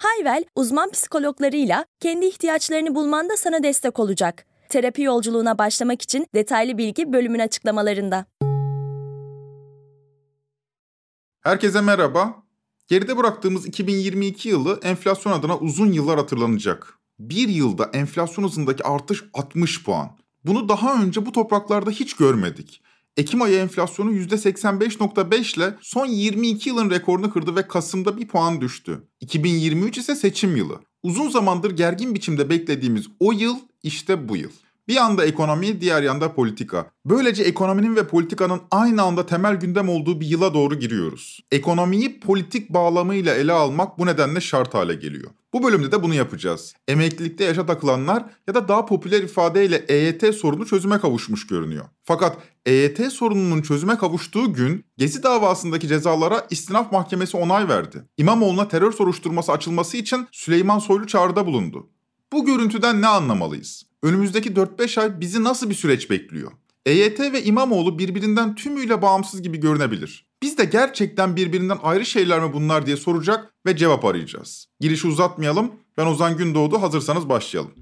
Hayvel, uzman psikologlarıyla kendi ihtiyaçlarını bulmanda sana destek olacak. Terapi yolculuğuna başlamak için detaylı bilgi bölümün açıklamalarında. Herkese merhaba. Geride bıraktığımız 2022 yılı enflasyon adına uzun yıllar hatırlanacak. Bir yılda enflasyon hızındaki artış 60 puan. Bunu daha önce bu topraklarda hiç görmedik. Ekim ayı enflasyonu %85.5 ile son 22 yılın rekorunu kırdı ve Kasım'da bir puan düştü. 2023 ise seçim yılı. Uzun zamandır gergin biçimde beklediğimiz o yıl işte bu yıl. Bir yanda ekonomi, diğer yanda politika. Böylece ekonominin ve politikanın aynı anda temel gündem olduğu bir yıla doğru giriyoruz. Ekonomiyi politik bağlamıyla ele almak bu nedenle şart hale geliyor. Bu bölümde de bunu yapacağız. Emeklilikte yaşa takılanlar ya da daha popüler ifadeyle EYT sorunu çözüme kavuşmuş görünüyor. Fakat EYT sorununun çözüme kavuştuğu gün Gezi davasındaki cezalara istinaf mahkemesi onay verdi. İmamoğlu'na terör soruşturması açılması için Süleyman Soylu çağrıda bulundu. Bu görüntüden ne anlamalıyız? Önümüzdeki 4-5 ay bizi nasıl bir süreç bekliyor? EYT ve İmamoğlu birbirinden tümüyle bağımsız gibi görünebilir. Biz de gerçekten birbirinden ayrı şeyler mi bunlar diye soracak ve cevap arayacağız. Girişi uzatmayalım. Ben Ozan Gündoğdu. Hazırsanız başlayalım.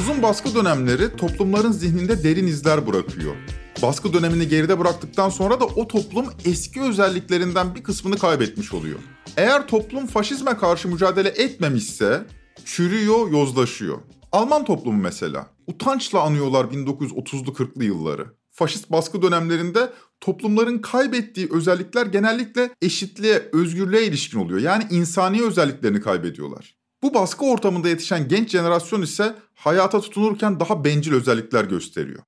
Uzun baskı dönemleri toplumların zihninde derin izler bırakıyor baskı dönemini geride bıraktıktan sonra da o toplum eski özelliklerinden bir kısmını kaybetmiş oluyor. Eğer toplum faşizme karşı mücadele etmemişse çürüyor, yozlaşıyor. Alman toplumu mesela. Utançla anıyorlar 1930'lu 40'lı yılları. Faşist baskı dönemlerinde toplumların kaybettiği özellikler genellikle eşitliğe, özgürlüğe ilişkin oluyor. Yani insani özelliklerini kaybediyorlar. Bu baskı ortamında yetişen genç jenerasyon ise hayata tutunurken daha bencil özellikler gösteriyor.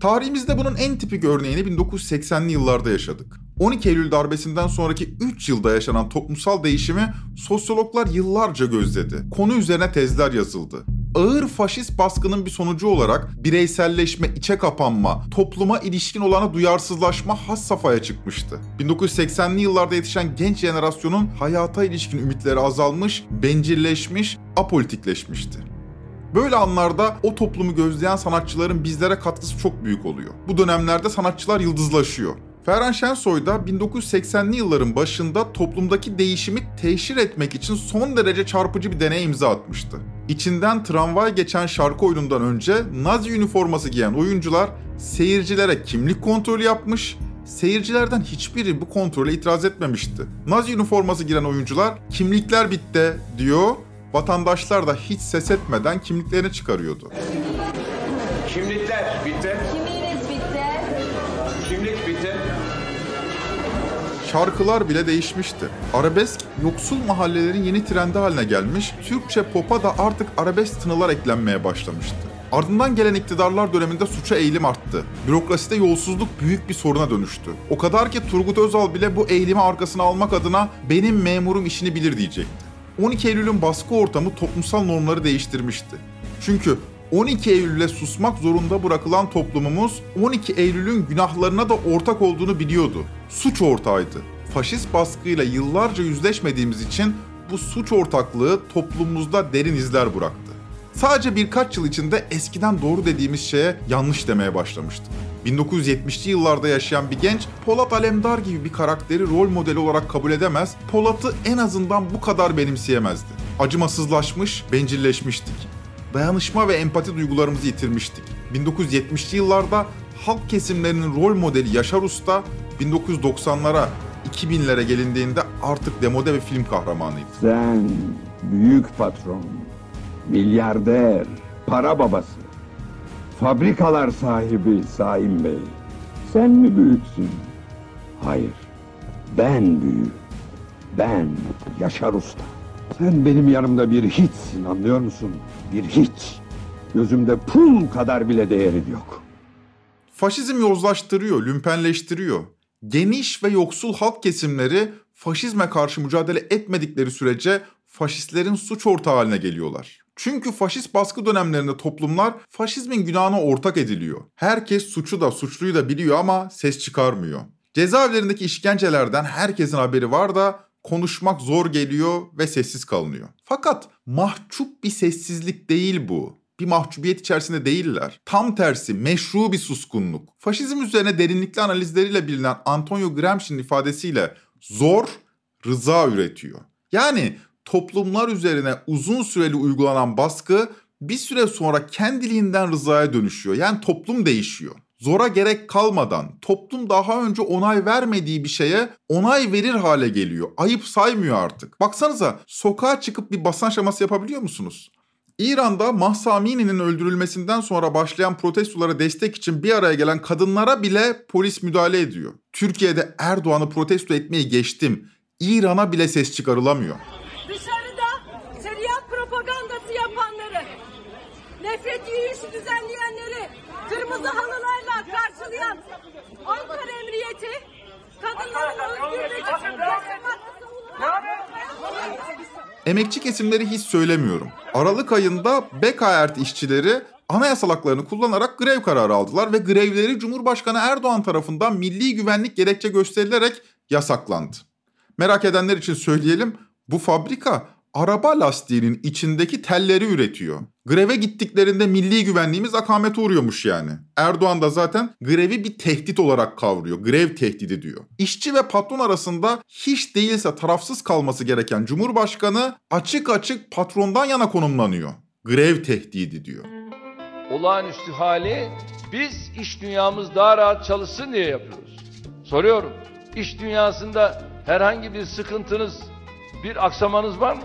Tarihimizde bunun en tipik örneğini 1980'li yıllarda yaşadık. 12 Eylül darbesinden sonraki 3 yılda yaşanan toplumsal değişimi sosyologlar yıllarca gözledi. Konu üzerine tezler yazıldı. Ağır faşist baskının bir sonucu olarak bireyselleşme, içe kapanma, topluma ilişkin olana duyarsızlaşma has safhaya çıkmıştı. 1980'li yıllarda yetişen genç jenerasyonun hayata ilişkin ümitleri azalmış, bencilleşmiş, apolitikleşmişti. Böyle anlarda o toplumu gözleyen sanatçıların bizlere katkısı çok büyük oluyor. Bu dönemlerde sanatçılar yıldızlaşıyor. Ferhan Şensoy da 1980'li yılların başında toplumdaki değişimi teşhir etmek için son derece çarpıcı bir deney imza atmıştı. İçinden tramvay geçen şarkı oyunundan önce Nazi üniforması giyen oyuncular seyircilere kimlik kontrolü yapmış, seyircilerden hiçbiri bu kontrole itiraz etmemişti. Nazi üniforması giren oyuncular kimlikler bitti diyor Vatandaşlar da hiç ses etmeden kimliklerini çıkarıyordu. Kimlikler bitti. Kimliğiniz bitti. Kimlik bitti. Şarkılar bile değişmişti. Arabesk, yoksul mahallelerin yeni trendi haline gelmiş, Türkçe pop'a da artık arabesk tınılar eklenmeye başlamıştı. Ardından gelen iktidarlar döneminde suça eğilim arttı. Bürokraside yolsuzluk büyük bir soruna dönüştü. O kadar ki Turgut Özal bile bu eğilimi arkasına almak adına benim memurum işini bilir diyecekti. 12 Eylül'ün baskı ortamı toplumsal normları değiştirmişti. Çünkü 12 Eylül'e susmak zorunda bırakılan toplumumuz 12 Eylül'ün günahlarına da ortak olduğunu biliyordu. Suç ortağıydı. Faşist baskıyla yıllarca yüzleşmediğimiz için bu suç ortaklığı toplumumuzda derin izler bıraktı. Sadece birkaç yıl içinde eskiden doğru dediğimiz şeye yanlış demeye başlamıştık. 1970'li yıllarda yaşayan bir genç Polat Alemdar gibi bir karakteri rol modeli olarak kabul edemez, Polat'ı en azından bu kadar benimseyemezdi. Acımasızlaşmış, bencilleşmiştik. Dayanışma ve empati duygularımızı yitirmiştik. 1970'li yıllarda halk kesimlerinin rol modeli Yaşar Usta 1990'lara 2000'lere gelindiğinde artık demode bir film kahramanıydı. Sen büyük patron, milyarder, para babası. Fabrikalar sahibi Saim Bey. Sen mi büyüksün? Hayır. Ben büyük. Ben Yaşar Usta. Sen benim yanımda bir hiçsin anlıyor musun? Bir hiç. Gözümde pul kadar bile değerin yok. Faşizm yozlaştırıyor, lümpenleştiriyor. Geniş ve yoksul halk kesimleri faşizme karşı mücadele etmedikleri sürece faşistlerin suç ortağı haline geliyorlar. Çünkü faşist baskı dönemlerinde toplumlar faşizmin günahına ortak ediliyor. Herkes suçu da suçluyu da biliyor ama ses çıkarmıyor. Cezaevlerindeki işkencelerden herkesin haberi var da konuşmak zor geliyor ve sessiz kalınıyor. Fakat mahcup bir sessizlik değil bu. Bir mahcubiyet içerisinde değiller. Tam tersi meşru bir suskunluk. Faşizm üzerine derinlikli analizleriyle bilinen Antonio Gramsci'nin ifadesiyle zor rıza üretiyor. Yani toplumlar üzerine uzun süreli uygulanan baskı bir süre sonra kendiliğinden rızaya dönüşüyor. Yani toplum değişiyor. Zora gerek kalmadan toplum daha önce onay vermediği bir şeye onay verir hale geliyor. Ayıp saymıyor artık. Baksanıza sokağa çıkıp bir basın aşaması yapabiliyor musunuz? İran'da Mahsa Amini'nin öldürülmesinden sonra başlayan protestolara destek için bir araya gelen kadınlara bile polis müdahale ediyor. Türkiye'de Erdoğan'ı protesto etmeyi geçtim. İran'a bile ses çıkarılamıyor. Nefret yürüyüşü düzenleyenleri, kırmızı halılarla karşılayan Ankara Emniyeti, kadınların özgürlüğü Emekçi kesimleri hiç söylemiyorum. Aralık ayında Bekaert işçileri anayasal haklarını kullanarak grev kararı aldılar ve grevleri Cumhurbaşkanı Erdoğan tarafından milli güvenlik gerekçe gösterilerek yasaklandı. Merak edenler için söyleyelim bu fabrika araba lastiğinin içindeki telleri üretiyor. Greve gittiklerinde milli güvenliğimiz akamete uğruyormuş yani. Erdoğan da zaten grevi bir tehdit olarak kavruyor. Grev tehdidi diyor. İşçi ve patron arasında hiç değilse tarafsız kalması gereken Cumhurbaşkanı açık açık patrondan yana konumlanıyor. Grev tehdidi diyor. olağanüstü hali biz iş dünyamız daha rahat çalışsın diye yapıyoruz. Soruyorum. İş dünyasında herhangi bir sıkıntınız, bir aksamanız var mı?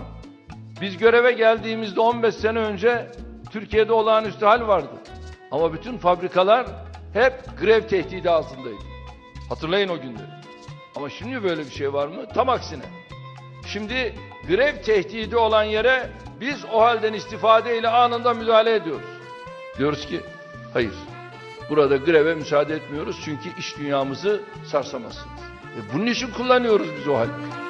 Biz göreve geldiğimizde 15 sene önce Türkiye'de olağanüstü hal vardı. Ama bütün fabrikalar hep grev tehdidi altındaydı. Hatırlayın o günleri. Ama şimdi böyle bir şey var mı? Tam aksine. Şimdi grev tehdidi olan yere biz o halden istifadeyle anında müdahale ediyoruz. Diyoruz ki hayır. Burada greve müsaade etmiyoruz çünkü iş dünyamızı sarsamazsınız. E bunun için kullanıyoruz biz o halde.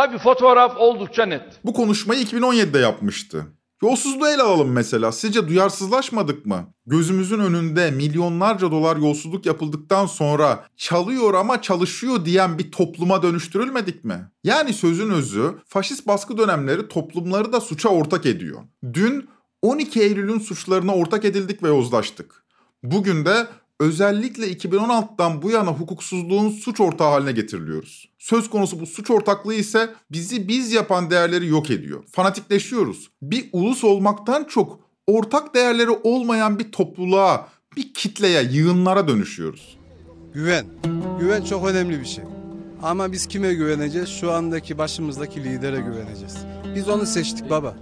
Tabii fotoğraf oldukça net. Bu konuşmayı 2017'de yapmıştı. Yolsuzluğu ele alalım mesela. Sizce duyarsızlaşmadık mı? Gözümüzün önünde milyonlarca dolar yolsuzluk yapıldıktan sonra çalıyor ama çalışıyor diyen bir topluma dönüştürülmedik mi? Yani sözün özü faşist baskı dönemleri toplumları da suça ortak ediyor. Dün 12 Eylül'ün suçlarına ortak edildik ve yozlaştık. Bugün de özellikle 2016'dan bu yana hukuksuzluğun suç ortağı haline getiriliyoruz. Söz konusu bu suç ortaklığı ise bizi biz yapan değerleri yok ediyor. Fanatikleşiyoruz. Bir ulus olmaktan çok ortak değerleri olmayan bir topluluğa, bir kitleye, yığınlara dönüşüyoruz. Güven. Güven çok önemli bir şey. Ama biz kime güveneceğiz? Şu andaki başımızdaki lidere güveneceğiz. Biz onu seçtik baba.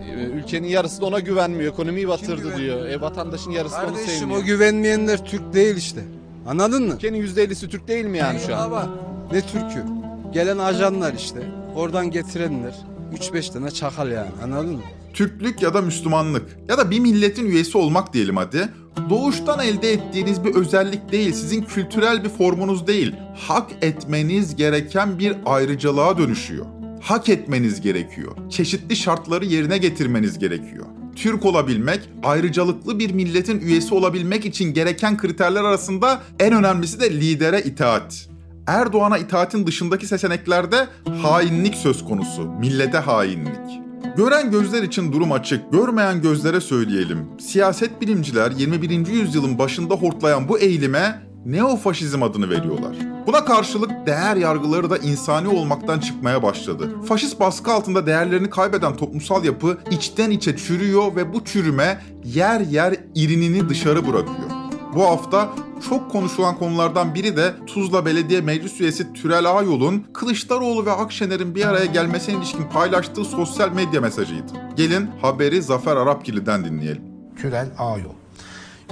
Ee, Ülkenin yarısı da ona güvenmiyor. Ekonomiyi batırdı diyor. E, vatandaşın yarısı da onu Kardeşim sevmiyor. o güvenmeyenler Türk değil işte. Anladın mı? Ülkenin %50'si Türk değil mi yani şu an? Baba. Ne Türk'ü? Gelen ajanlar işte. Oradan getirenler. 3-5 tane çakal yani anladın mı? Türklük ya da Müslümanlık ya da bir milletin üyesi olmak diyelim hadi. Doğuştan elde ettiğiniz bir özellik değil, sizin kültürel bir formunuz değil. Hak etmeniz gereken bir ayrıcalığa dönüşüyor. Hak etmeniz gerekiyor. Çeşitli şartları yerine getirmeniz gerekiyor. Türk olabilmek, ayrıcalıklı bir milletin üyesi olabilmek için gereken kriterler arasında en önemlisi de lidere itaat. Erdoğan'a itaatin dışındaki seçeneklerde hainlik söz konusu, millete hainlik. Gören gözler için durum açık, görmeyen gözlere söyleyelim. Siyaset bilimciler 21. yüzyılın başında hortlayan bu eğilime neofaşizm adını veriyorlar. Buna karşılık değer yargıları da insani olmaktan çıkmaya başladı. Faşist baskı altında değerlerini kaybeden toplumsal yapı içten içe çürüyor ve bu çürüme yer yer irinini dışarı bırakıyor. Bu hafta çok konuşulan konulardan biri de Tuzla Belediye Meclis Üyesi Türel Ayol'un Kılıçdaroğlu ve Akşener'in bir araya gelmesine ilişkin paylaştığı sosyal medya mesajıydı. Gelin haberi Zafer Arapgili'den dinleyelim. Türel Ağyol.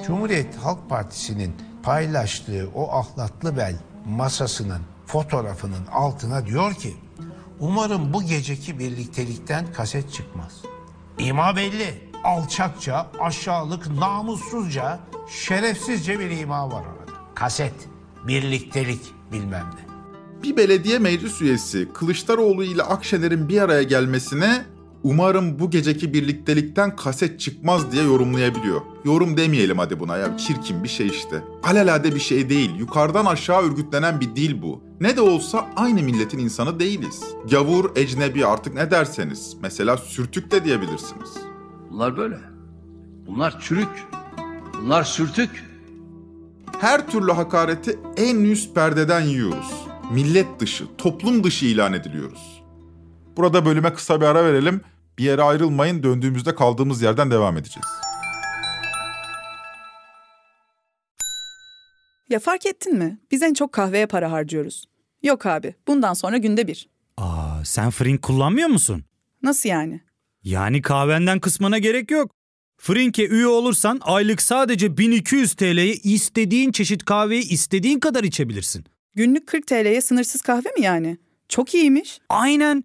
Cumhuriyet Halk Partisi'nin paylaştığı o ahlatlı bel masasının fotoğrafının altına diyor ki Umarım bu geceki birliktelikten kaset çıkmaz. İma belli. Alçakça, aşağılık, namussuzca Şerefsizce bir ima var orada. Kaset, birliktelik bilmem ne. Bir belediye meclis üyesi Kılıçdaroğlu ile Akşener'in bir araya gelmesine umarım bu geceki birliktelikten kaset çıkmaz diye yorumlayabiliyor. Yorum demeyelim hadi buna ya çirkin bir şey işte. Alelade bir şey değil. Yukarıdan aşağı örgütlenen bir dil bu. Ne de olsa aynı milletin insanı değiliz. Gavur, ecnebi artık ne derseniz. Mesela sürtük de diyebilirsiniz. Bunlar böyle. Bunlar çürük. Bunlar sürtük. Her türlü hakareti en üst perdeden yiyoruz. Millet dışı, toplum dışı ilan ediliyoruz. Burada bölüme kısa bir ara verelim. Bir yere ayrılmayın. Döndüğümüzde kaldığımız yerden devam edeceğiz. Ya fark ettin mi? Biz en çok kahveye para harcıyoruz. Yok abi, bundan sonra günde bir. Aa, sen Frink kullanmıyor musun? Nasıl yani? Yani kahvenden kısmına gerek yok. Frink'e üye olursan aylık sadece 1200 TL'ye istediğin çeşit kahveyi istediğin kadar içebilirsin. Günlük 40 TL'ye sınırsız kahve mi yani? Çok iyiymiş. Aynen.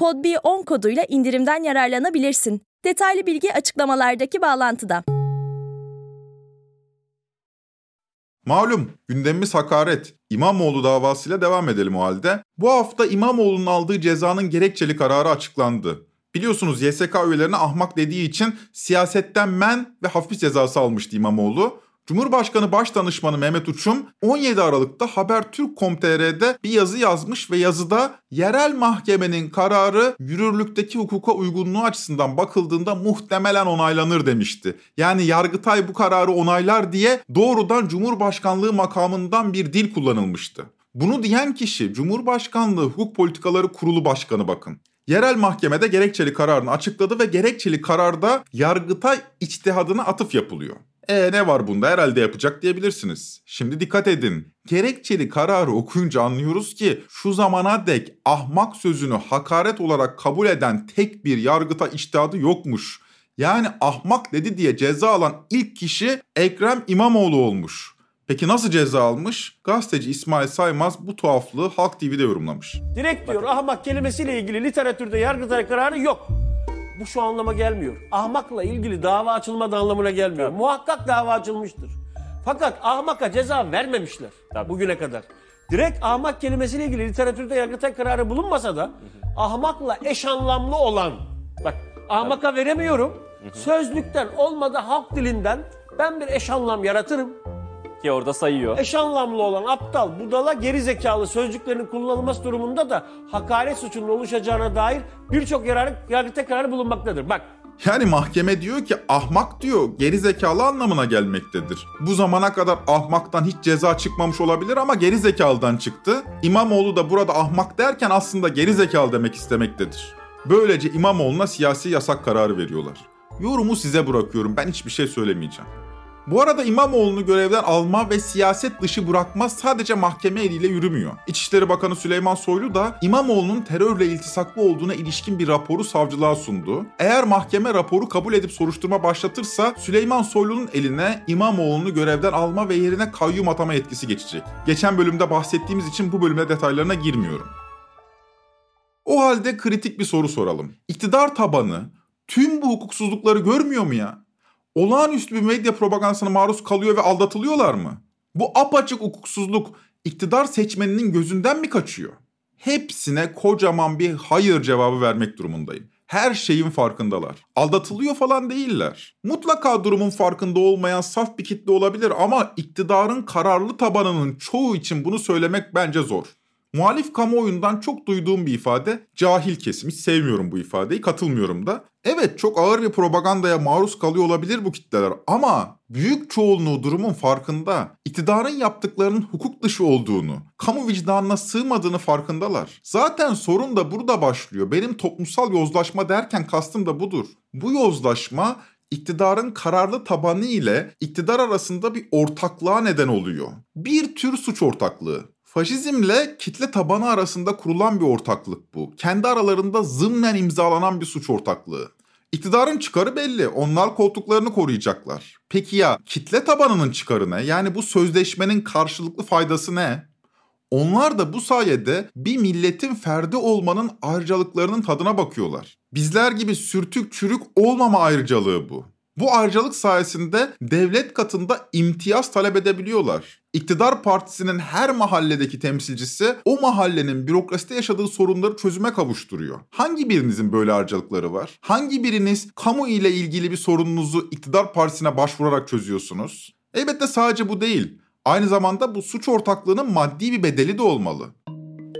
PodB10 koduyla indirimden yararlanabilirsin. Detaylı bilgi açıklamalardaki bağlantıda. Malum gündemimiz hakaret. İmamoğlu davasıyla devam edelim o halde. Bu hafta İmamoğlu'nun aldığı cezanın gerekçeli kararı açıklandı. Biliyorsunuz YSK üyelerine ahmak dediği için siyasetten men ve hafif cezası almıştı İmamoğlu. Cumhurbaşkanı Başdanışmanı Mehmet Uçum 17 Aralık'ta Habertürk.com.tr'de bir yazı yazmış ve yazıda yerel mahkemenin kararı yürürlükteki hukuka uygunluğu açısından bakıldığında muhtemelen onaylanır demişti. Yani Yargıtay bu kararı onaylar diye doğrudan Cumhurbaşkanlığı makamından bir dil kullanılmıştı. Bunu diyen kişi Cumhurbaşkanlığı Hukuk Politikaları Kurulu Başkanı bakın. Yerel mahkemede gerekçeli kararını açıkladı ve gerekçeli kararda Yargıtay içtihadına atıf yapılıyor. E ne var bunda herhalde yapacak diyebilirsiniz. Şimdi dikkat edin. Gerekçeli kararı okuyunca anlıyoruz ki şu zamana dek ahmak sözünü hakaret olarak kabul eden tek bir yargıta içtihadı yokmuş. Yani ahmak dedi diye ceza alan ilk kişi Ekrem İmamoğlu olmuş. Peki nasıl ceza almış? Gazeteci İsmail Saymaz bu tuhaflığı Halk TV'de yorumlamış. Direkt diyor ahmak kelimesiyle ilgili literatürde yargıtay kararı yok. Bu şu anlama gelmiyor. Ahmakla ilgili dava açılmadığı anlamına gelmiyor. Evet. Muhakkak dava açılmıştır. Fakat ahmaka ceza vermemişler Tabii. bugüne kadar. Direkt ahmak kelimesiyle ilgili literatürde yargıtay kararı bulunmasa da hı hı. ahmakla eş anlamlı olan bak ahmaka Tabii. veremiyorum. Hı hı. Sözlükten olmadı halk dilinden ben bir eş anlam yaratırım. Ki orada sayıyor. Eş anlamlı olan aptal, budala, geri zekalı sözcüklerin kullanılması durumunda da hakaret suçunun oluşacağına dair birçok yararı, yargıta kararı bulunmaktadır. Bak yani mahkeme diyor ki ahmak diyor geri zekalı anlamına gelmektedir. Bu zamana kadar ahmaktan hiç ceza çıkmamış olabilir ama geri zekalıdan çıktı. İmamoğlu da burada ahmak derken aslında geri zekalı demek istemektedir. Böylece İmamoğlu'na siyasi yasak kararı veriyorlar. Yorumu size bırakıyorum ben hiçbir şey söylemeyeceğim. Bu arada İmamoğlu'nu görevden alma ve siyaset dışı bırakma sadece mahkeme eliyle yürümüyor. İçişleri Bakanı Süleyman Soylu da İmamoğlu'nun terörle iltisaklı olduğuna ilişkin bir raporu savcılığa sundu. Eğer mahkeme raporu kabul edip soruşturma başlatırsa Süleyman Soylu'nun eline İmamoğlu'nu görevden alma ve yerine kayyum atama yetkisi geçecek. Geçen bölümde bahsettiğimiz için bu bölümde detaylarına girmiyorum. O halde kritik bir soru soralım. İktidar tabanı tüm bu hukuksuzlukları görmüyor mu ya? Olağanüstü bir medya propagandasına maruz kalıyor ve aldatılıyorlar mı? Bu apaçık hukuksuzluk iktidar seçmeninin gözünden mi kaçıyor? Hepsine kocaman bir hayır cevabı vermek durumundayım. Her şeyin farkındalar. Aldatılıyor falan değiller. Mutlaka durumun farkında olmayan saf bir kitle olabilir ama iktidarın kararlı tabanının çoğu için bunu söylemek bence zor. Muhalif kamuoyundan çok duyduğum bir ifade cahil kesim. Hiç sevmiyorum bu ifadeyi, katılmıyorum da. Evet çok ağır bir propagandaya maruz kalıyor olabilir bu kitleler ama büyük çoğunluğu durumun farkında. İktidarın yaptıklarının hukuk dışı olduğunu, kamu vicdanına sığmadığını farkındalar. Zaten sorun da burada başlıyor. Benim toplumsal yozlaşma derken kastım da budur. Bu yozlaşma iktidarın kararlı tabanı ile iktidar arasında bir ortaklığa neden oluyor. Bir tür suç ortaklığı. Faşizmle kitle tabanı arasında kurulan bir ortaklık bu. Kendi aralarında zımnen imzalanan bir suç ortaklığı. İktidarın çıkarı belli. Onlar koltuklarını koruyacaklar. Peki ya kitle tabanının çıkarı ne? Yani bu sözleşmenin karşılıklı faydası ne? Onlar da bu sayede bir milletin ferdi olmanın ayrıcalıklarının tadına bakıyorlar. Bizler gibi sürtük çürük olmama ayrıcalığı bu. Bu ayrıcalık sayesinde devlet katında imtiyaz talep edebiliyorlar. İktidar partisinin her mahalledeki temsilcisi o mahallenin bürokraside yaşadığı sorunları çözüme kavuşturuyor. Hangi birinizin böyle ayrıcalıkları var? Hangi biriniz kamu ile ilgili bir sorununuzu iktidar partisine başvurarak çözüyorsunuz? Elbette sadece bu değil. Aynı zamanda bu suç ortaklığının maddi bir bedeli de olmalı.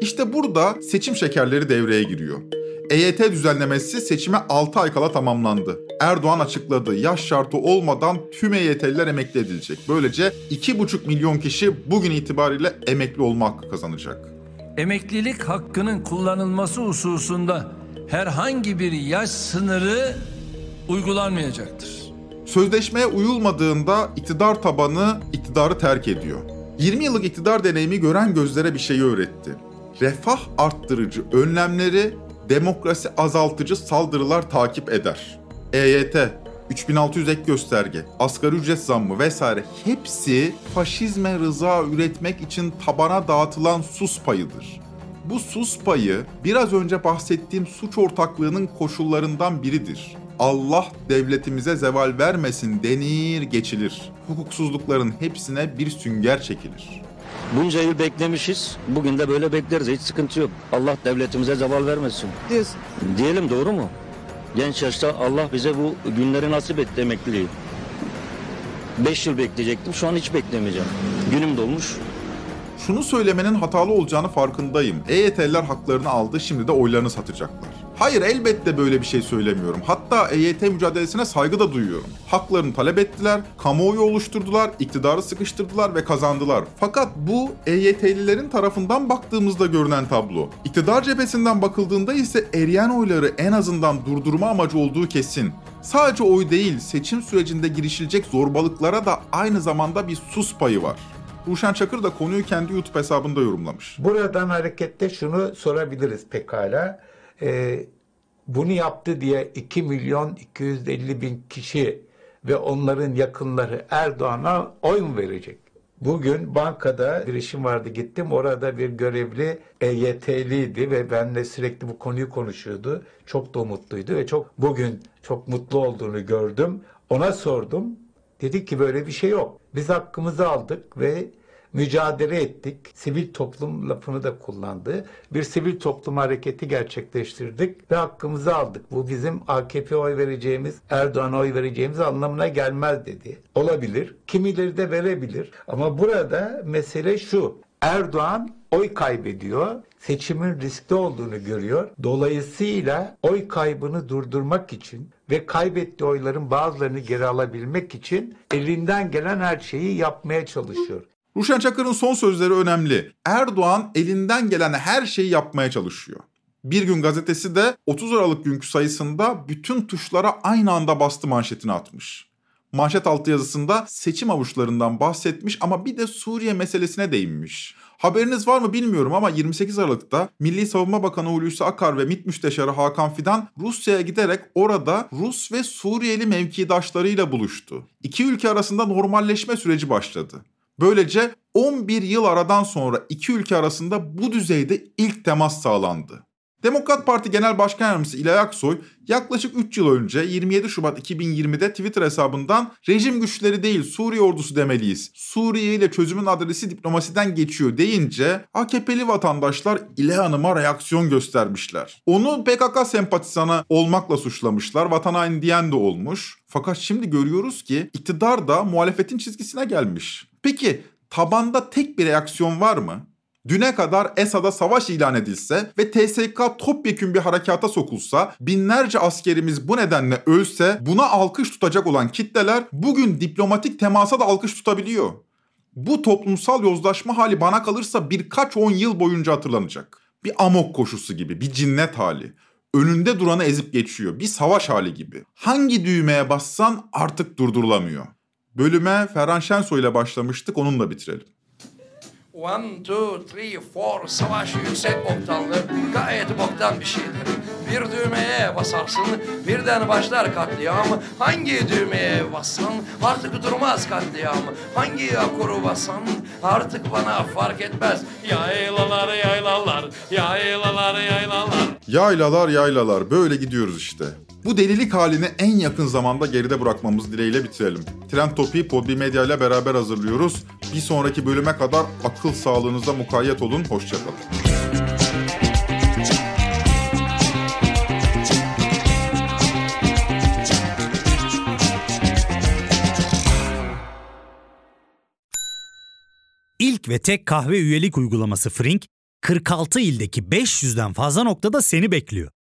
İşte burada seçim şekerleri devreye giriyor. EYT düzenlemesi seçime 6 ay kala tamamlandı. Erdoğan açıkladı. Yaş şartı olmadan tüm EYT'liler emekli edilecek. Böylece 2,5 milyon kişi bugün itibariyle emekli olma hakkı kazanacak. Emeklilik hakkının kullanılması hususunda herhangi bir yaş sınırı uygulanmayacaktır. Sözleşmeye uyulmadığında iktidar tabanı iktidarı terk ediyor. 20 yıllık iktidar deneyimi gören gözlere bir şey öğretti. Refah arttırıcı önlemleri demokrasi azaltıcı saldırılar takip eder. EYT, 3600 ek gösterge, asgari ücret zammı vesaire hepsi faşizme rıza üretmek için tabana dağıtılan sus payıdır. Bu sus payı biraz önce bahsettiğim suç ortaklığının koşullarından biridir. Allah devletimize zeval vermesin denir geçilir. Hukuksuzlukların hepsine bir sünger çekilir. Bunca yıl beklemişiz. Bugün de böyle bekleriz. Hiç sıkıntı yok. Allah devletimize zeval vermesin. Diyorsun. Diyelim doğru mu? Genç yaşta Allah bize bu günleri nasip etti emekliliği. Beş yıl bekleyecektim. Şu an hiç beklemeyeceğim. Günüm dolmuş. Şunu söylemenin hatalı olacağını farkındayım. EYT'liler haklarını aldı, şimdi de oylarını satacaklar. Hayır elbette böyle bir şey söylemiyorum. Hatta EYT mücadelesine saygı da duyuyorum. Haklarını talep ettiler, kamuoyu oluşturdular, iktidarı sıkıştırdılar ve kazandılar. Fakat bu EYT'lilerin tarafından baktığımızda görünen tablo. İktidar cephesinden bakıldığında ise eriyen oyları en azından durdurma amacı olduğu kesin. Sadece oy değil, seçim sürecinde girişilecek zorbalıklara da aynı zamanda bir sus payı var. Ruşen Çakır da konuyu kendi YouTube hesabında yorumlamış. Buradan hareketle şunu sorabiliriz pekala. Ee, bunu yaptı diye 2 milyon 250 bin kişi ve onların yakınları Erdoğan'a oy mu verecek? Bugün bankada bir işim vardı gittim. Orada bir görevli EYT'liydi ve benimle sürekli bu konuyu konuşuyordu. Çok da umutluydu ve çok bugün çok mutlu olduğunu gördüm. Ona sordum. Dedi ki böyle bir şey yok. Biz hakkımızı aldık ve mücadele ettik. Sivil toplum lafını da kullandı. Bir sivil toplum hareketi gerçekleştirdik ve hakkımızı aldık. Bu bizim AKP oy vereceğimiz, Erdoğan'a oy vereceğimiz anlamına gelmez dedi. Olabilir. Kimileri de verebilir. Ama burada mesele şu. Erdoğan oy kaybediyor. Seçimin riskli olduğunu görüyor. Dolayısıyla oy kaybını durdurmak için ve kaybettiği oyların bazılarını geri alabilmek için elinden gelen her şeyi yapmaya çalışıyor. Ruşen Çakır'ın son sözleri önemli. Erdoğan elinden gelen her şeyi yapmaya çalışıyor. Bir gün gazetesi de 30 Aralık günkü sayısında bütün tuşlara aynı anda bastı manşetini atmış. Manşet altı yazısında seçim avuçlarından bahsetmiş ama bir de Suriye meselesine değinmiş. Haberiniz var mı bilmiyorum ama 28 Aralık'ta Milli Savunma Bakanı Hulusi Akar ve MİT Müsteşarı Hakan Fidan Rusya'ya giderek orada Rus ve Suriyeli mevkidaşlarıyla buluştu. İki ülke arasında normalleşme süreci başladı. Böylece 11 yıl aradan sonra iki ülke arasında bu düzeyde ilk temas sağlandı. Demokrat Parti Genel Başkan Yardımcısı İlay Aksoy yaklaşık 3 yıl önce 27 Şubat 2020'de Twitter hesabından rejim güçleri değil Suriye ordusu demeliyiz. Suriye ile çözümün adresi diplomasiden geçiyor deyince AKP'li vatandaşlar İlay Hanım'a reaksiyon göstermişler. Onu PKK sempatizanı olmakla suçlamışlar. Vatan haini diyen de olmuş. Fakat şimdi görüyoruz ki iktidar da muhalefetin çizgisine gelmiş. Peki tabanda tek bir reaksiyon var mı? Düne kadar Esad'a savaş ilan edilse ve TSK topyekün bir harekata sokulsa, binlerce askerimiz bu nedenle ölse buna alkış tutacak olan kitleler bugün diplomatik temasa da alkış tutabiliyor. Bu toplumsal yozlaşma hali bana kalırsa birkaç on yıl boyunca hatırlanacak. Bir amok koşusu gibi, bir cinnet hali. Önünde duranı ezip geçiyor. Bir savaş hali gibi. Hangi düğmeye bassan artık durdurulamıyor. Bölüme Ferhan Şensoy ile başlamıştık onunla bitirelim. One, two, three, four savaş yüksek oktanlı gayet boktan bir şeydir. Bir düğmeye basarsın birden başlar katliam. Hangi düğmeye bassan artık durmaz katliam. Hangi akoru bassan artık bana fark etmez. Yaylalar yaylalar yaylalar yaylalar. Yaylalar yaylalar böyle gidiyoruz işte. Bu delilik halini en yakın zamanda geride bırakmamız dileğiyle bitirelim. Trend Topi'yi Podbi Medya ile beraber hazırlıyoruz. Bir sonraki bölüme kadar akıl sağlığınıza mukayyet olun. Hoşçakalın. İlk ve tek kahve üyelik uygulaması Frink, 46 ildeki 500'den fazla noktada seni bekliyor.